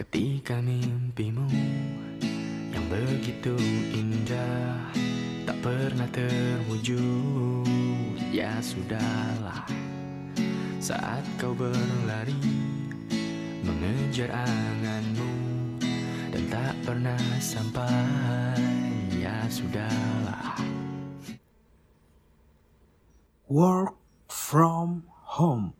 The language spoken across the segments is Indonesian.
Ketika mimpimu yang begitu indah tak pernah terwujud, ya sudahlah. Saat kau berlari mengejar anganmu dan tak pernah sampai, ya sudahlah. Work from home.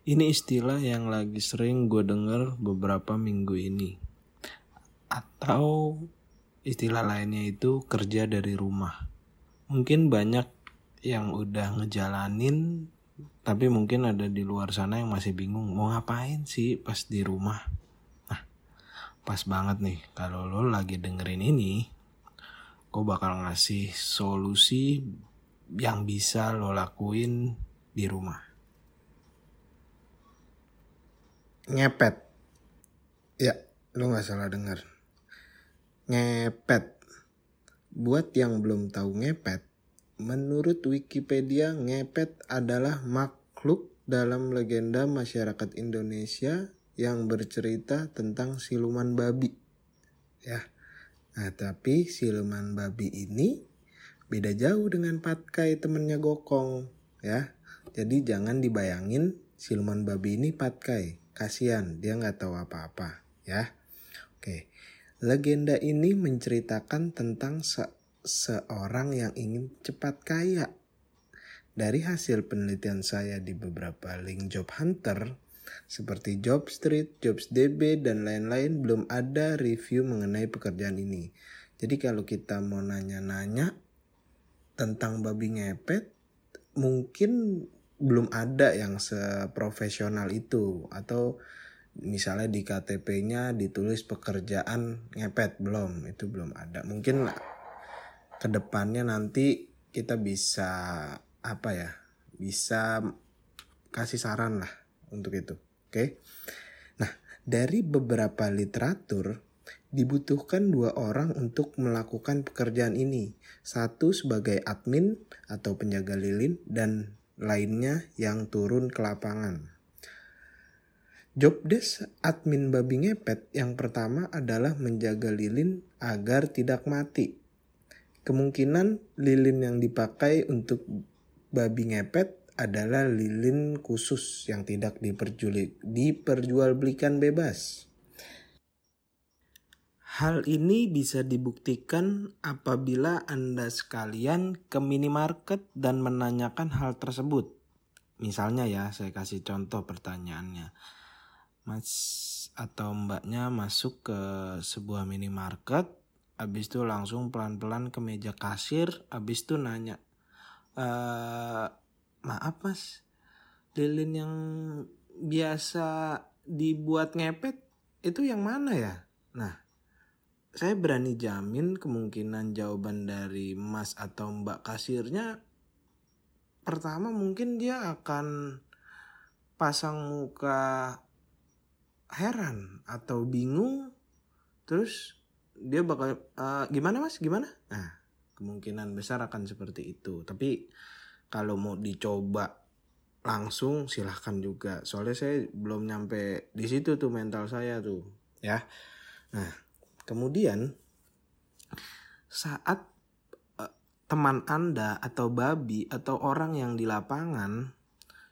Ini istilah yang lagi sering gue denger beberapa minggu ini. Atau istilah lainnya itu kerja dari rumah. Mungkin banyak yang udah ngejalanin, tapi mungkin ada di luar sana yang masih bingung mau ngapain sih pas di rumah. Nah, pas banget nih kalau lo lagi dengerin ini, gue bakal ngasih solusi yang bisa lo lakuin di rumah. Ngepet. Ya, lo gak salah denger. Ngepet. Buat yang belum tahu ngepet, menurut Wikipedia ngepet adalah makhluk dalam legenda masyarakat Indonesia yang bercerita tentang siluman babi. Ya. Nah, tapi siluman babi ini beda jauh dengan Patkai temennya Gokong, ya. Jadi jangan dibayangin siluman babi ini Patkai. Kasian, dia nggak tahu apa-apa, ya. Oke. Legenda ini menceritakan tentang se seorang yang ingin cepat kaya. Dari hasil penelitian saya di beberapa link job hunter, seperti Jobstreet, JobsDB, dan lain-lain belum ada review mengenai pekerjaan ini. Jadi kalau kita mau nanya-nanya tentang babi ngepet, mungkin belum ada yang seprofesional itu. Atau misalnya di KTP-nya ditulis pekerjaan ngepet belum itu belum ada. Mungkin ke depannya nanti kita bisa apa ya bisa kasih saran lah untuk itu oke? Nah dari beberapa literatur dibutuhkan dua orang untuk melakukan pekerjaan ini. Satu sebagai admin atau penjaga lilin dan lainnya yang turun ke lapangan. Jobdesk admin babi ngepet yang pertama adalah menjaga lilin agar tidak mati. Kemungkinan lilin yang dipakai untuk babi ngepet adalah lilin khusus yang tidak diperjualbelikan bebas. Hal ini bisa dibuktikan apabila Anda sekalian ke minimarket dan menanyakan hal tersebut. Misalnya ya, saya kasih contoh pertanyaannya. Mas atau mbaknya masuk ke sebuah minimarket, habis itu langsung pelan-pelan ke meja kasir, habis itu nanya, e, maaf mas, lilin yang biasa dibuat ngepet itu yang mana ya? Nah, saya berani jamin kemungkinan jawaban dari mas atau mbak kasirnya pertama mungkin dia akan pasang muka heran atau bingung terus dia bakal uh, gimana mas? Gimana? Nah kemungkinan besar akan seperti itu. Tapi kalau mau dicoba langsung silahkan juga. Soalnya saya belum nyampe di situ tuh mental saya tuh ya. Nah Kemudian saat uh, teman Anda atau babi atau orang yang di lapangan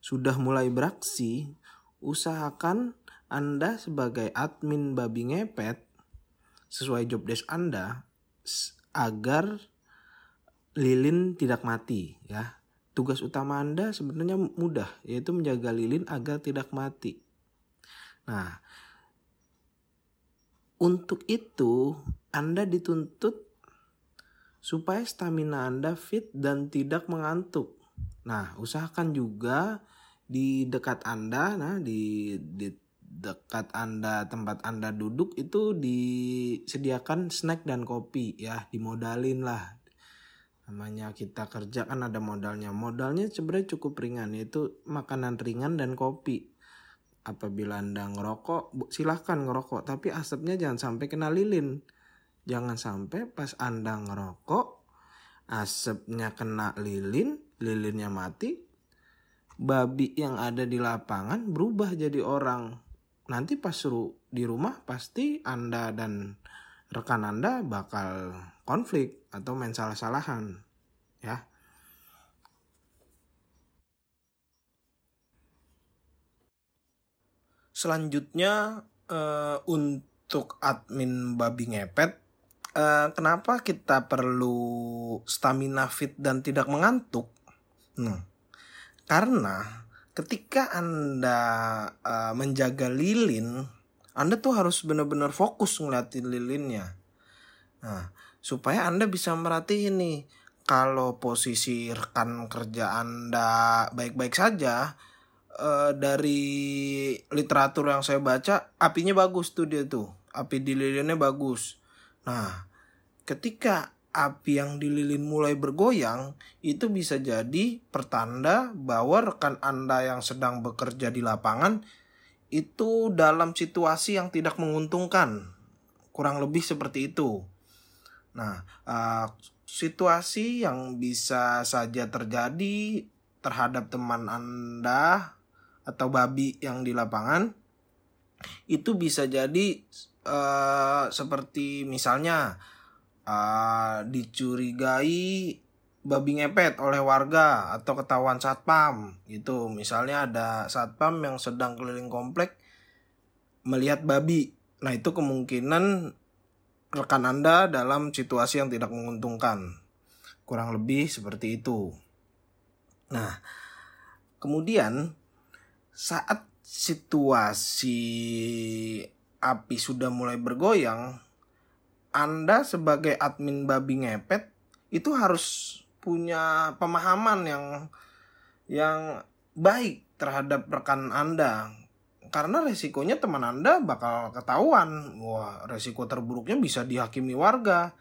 sudah mulai beraksi, usahakan Anda sebagai admin babi ngepet sesuai job desk Anda agar lilin tidak mati ya. Tugas utama Anda sebenarnya mudah yaitu menjaga lilin agar tidak mati. Nah, untuk itu, Anda dituntut supaya stamina Anda fit dan tidak mengantuk. Nah, usahakan juga di dekat Anda, nah di, di dekat Anda tempat Anda duduk itu disediakan snack dan kopi ya, dimodalin lah. Namanya kita kerja kan ada modalnya. Modalnya sebenarnya cukup ringan yaitu makanan ringan dan kopi apabila Anda ngerokok, silahkan ngerokok. Tapi asapnya jangan sampai kena lilin. Jangan sampai pas Anda ngerokok, asapnya kena lilin, lilinnya mati, babi yang ada di lapangan berubah jadi orang. nanti pas suruh di rumah pasti Anda dan rekan Anda bakal konflik atau main salah-salahan ya. Selanjutnya uh, untuk admin babi ngepet uh, kenapa kita perlu stamina fit dan tidak mengantuk? Nah, karena ketika Anda uh, menjaga lilin, Anda tuh harus benar-benar fokus ngeliatin lilinnya. Nah, supaya Anda bisa merhatiin nih, kalau posisi rekan kerja Anda baik-baik saja, uh, dari literatur yang saya baca, apinya bagus tuh dia tuh. Api di lilinnya bagus. Nah, ketika api yang di lilin mulai bergoyang, itu bisa jadi pertanda bahwa rekan Anda yang sedang bekerja di lapangan itu dalam situasi yang tidak menguntungkan. Kurang lebih seperti itu. Nah, uh, situasi yang bisa saja terjadi terhadap teman Anda atau babi yang di lapangan itu bisa jadi uh, seperti misalnya uh, dicurigai babi ngepet oleh warga atau ketahuan satpam gitu. Misalnya ada satpam yang sedang keliling komplek melihat babi. Nah itu kemungkinan rekan anda dalam situasi yang tidak menguntungkan. Kurang lebih seperti itu. Nah kemudian saat situasi api sudah mulai bergoyang anda sebagai admin babi ngepet itu harus punya pemahaman yang yang baik terhadap rekan Anda karena resikonya teman Anda bakal ketahuan. Wah, resiko terburuknya bisa dihakimi warga.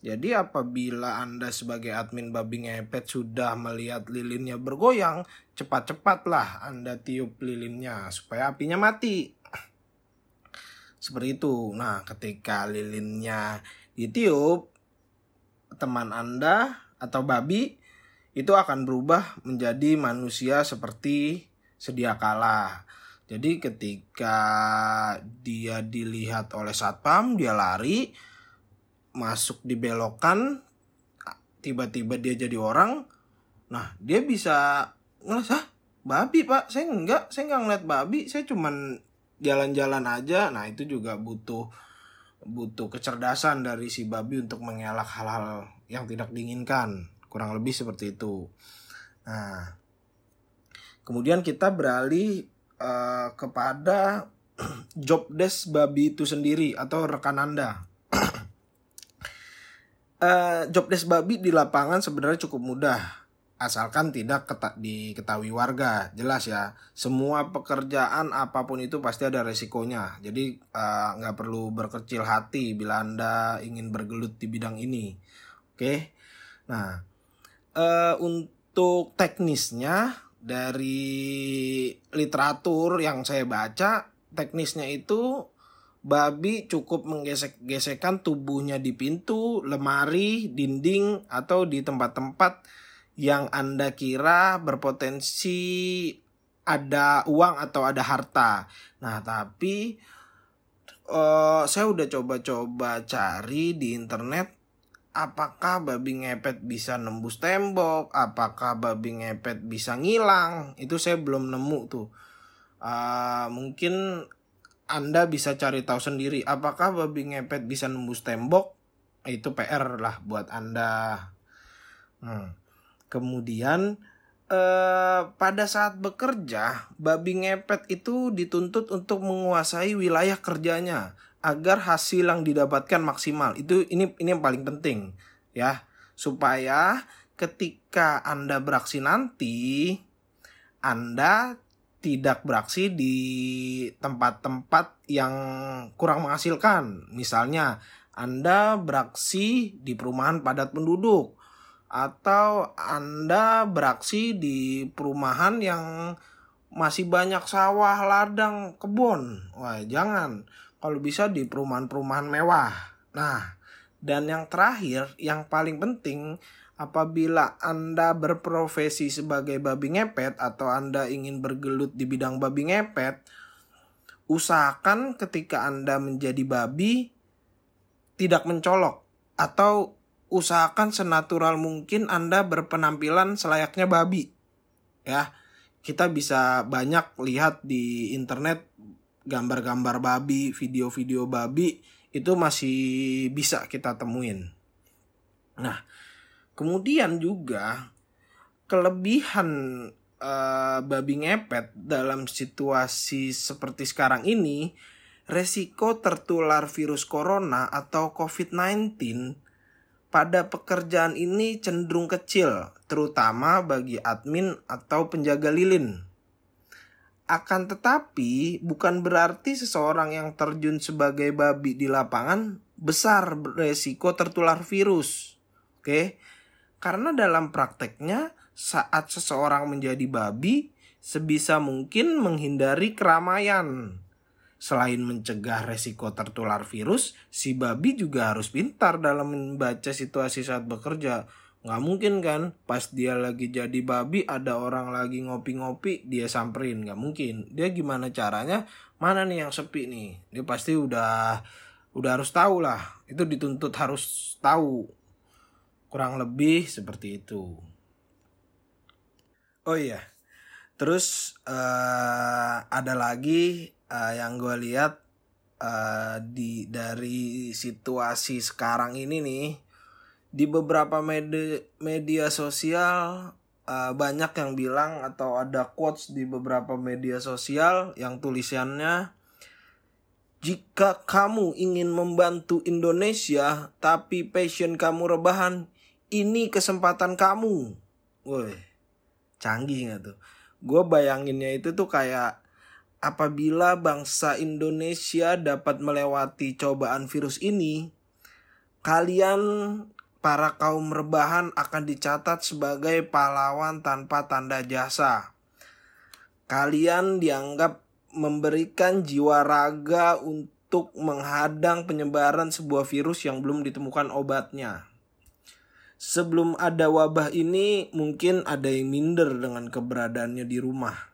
Jadi apabila Anda sebagai admin babi ngepet sudah melihat lilinnya bergoyang, cepat-cepatlah Anda tiup lilinnya supaya apinya mati. Seperti itu. Nah, ketika lilinnya ditiup, teman Anda atau babi itu akan berubah menjadi manusia seperti sedia kala. Jadi ketika dia dilihat oleh satpam, dia lari, masuk di belokan, tiba-tiba dia jadi orang. Nah, dia bisa ngerasa, babi pak, saya enggak, saya enggak ngeliat babi, saya cuman jalan-jalan aja. Nah itu juga butuh butuh kecerdasan dari si babi untuk mengelak hal-hal yang tidak diinginkan. Kurang lebih seperti itu. Nah kemudian kita beralih uh, kepada job desk babi itu sendiri atau rekan anda uh, job desk babi di lapangan sebenarnya cukup mudah. Asalkan tidak ketak diketahui warga. Jelas ya semua pekerjaan apa pun itu pasti ada resikonya. Jadi eh, nggak uh, perlu berkecil hati bila anda ingin bergelut di bidang ini. Oke? Nah uh, untuk teknisnya dari literatur yang saya baca teknisnya itu babi cukup menggesek-gesekkan tubuhnya di pintu, lemari, dinding, atau di tempat-tempat yang Anda kira berpotensi ada uang atau ada harta. Nah, tapi uh, saya udah coba-coba cari di internet apakah babi ngepet bisa nembus tembok, apakah babi ngepet bisa ngilang. Itu saya belum nemu tuh. Uh, mungkin Anda bisa cari tahu sendiri apakah babi ngepet bisa nembus tembok. Itu PR lah buat Anda. Hmm. Kemudian eh, pada saat bekerja, babi ngepet itu dituntut untuk menguasai wilayah kerjanya agar hasil yang didapatkan maksimal. Itu ini ini yang paling penting ya, supaya ketika Anda beraksi nanti Anda tidak beraksi di tempat-tempat yang kurang menghasilkan. Misalnya, Anda beraksi di perumahan padat penduduk atau Anda beraksi di perumahan yang masih banyak sawah, ladang, kebun. Wah, jangan. Kalau bisa di perumahan-perumahan mewah. Nah, dan yang terakhir, yang paling penting, apabila Anda berprofesi sebagai babi ngepet atau Anda ingin bergelut di bidang babi ngepet, usahakan ketika Anda menjadi babi tidak mencolok atau usahakan senatural mungkin Anda berpenampilan selayaknya babi. Ya, kita bisa banyak lihat di internet gambar-gambar babi, video-video babi itu masih bisa kita temuin. Nah, kemudian juga kelebihan uh, babi ngepet dalam situasi seperti sekarang ini, resiko tertular virus corona atau COVID-19 pada pekerjaan ini cenderung kecil, terutama bagi admin atau penjaga lilin. Akan tetapi, bukan berarti seseorang yang terjun sebagai babi di lapangan besar resiko tertular virus. Oke, karena dalam prakteknya, saat seseorang menjadi babi, sebisa mungkin menghindari keramaian Selain mencegah resiko tertular virus, si babi juga harus pintar dalam membaca situasi saat bekerja. Nggak mungkin kan pas dia lagi jadi babi ada orang lagi ngopi-ngopi dia samperin. Nggak mungkin. Dia gimana caranya? Mana nih yang sepi nih? Dia pasti udah udah harus tahu lah. Itu dituntut harus tahu. Kurang lebih seperti itu. Oh iya. Terus uh, ada lagi uh, yang gue lihat uh, di dari situasi sekarang ini nih di beberapa media media sosial uh, banyak yang bilang atau ada quotes di beberapa media sosial yang tulisannya jika kamu ingin membantu Indonesia tapi passion kamu rebahan ini kesempatan kamu woi canggih gak tuh gue bayanginnya itu tuh kayak apabila bangsa Indonesia dapat melewati cobaan virus ini, kalian para kaum rebahan akan dicatat sebagai pahlawan tanpa tanda jasa. Kalian dianggap memberikan jiwa raga untuk menghadang penyebaran sebuah virus yang belum ditemukan obatnya. Sebelum ada wabah ini, mungkin ada yang minder dengan keberadaannya di rumah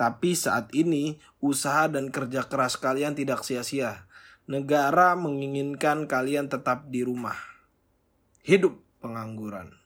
tapi saat ini, usaha dan kerja keras kalian tidak sia-sia. Negara menginginkan kalian tetap di rumah. Hidup pengangguran.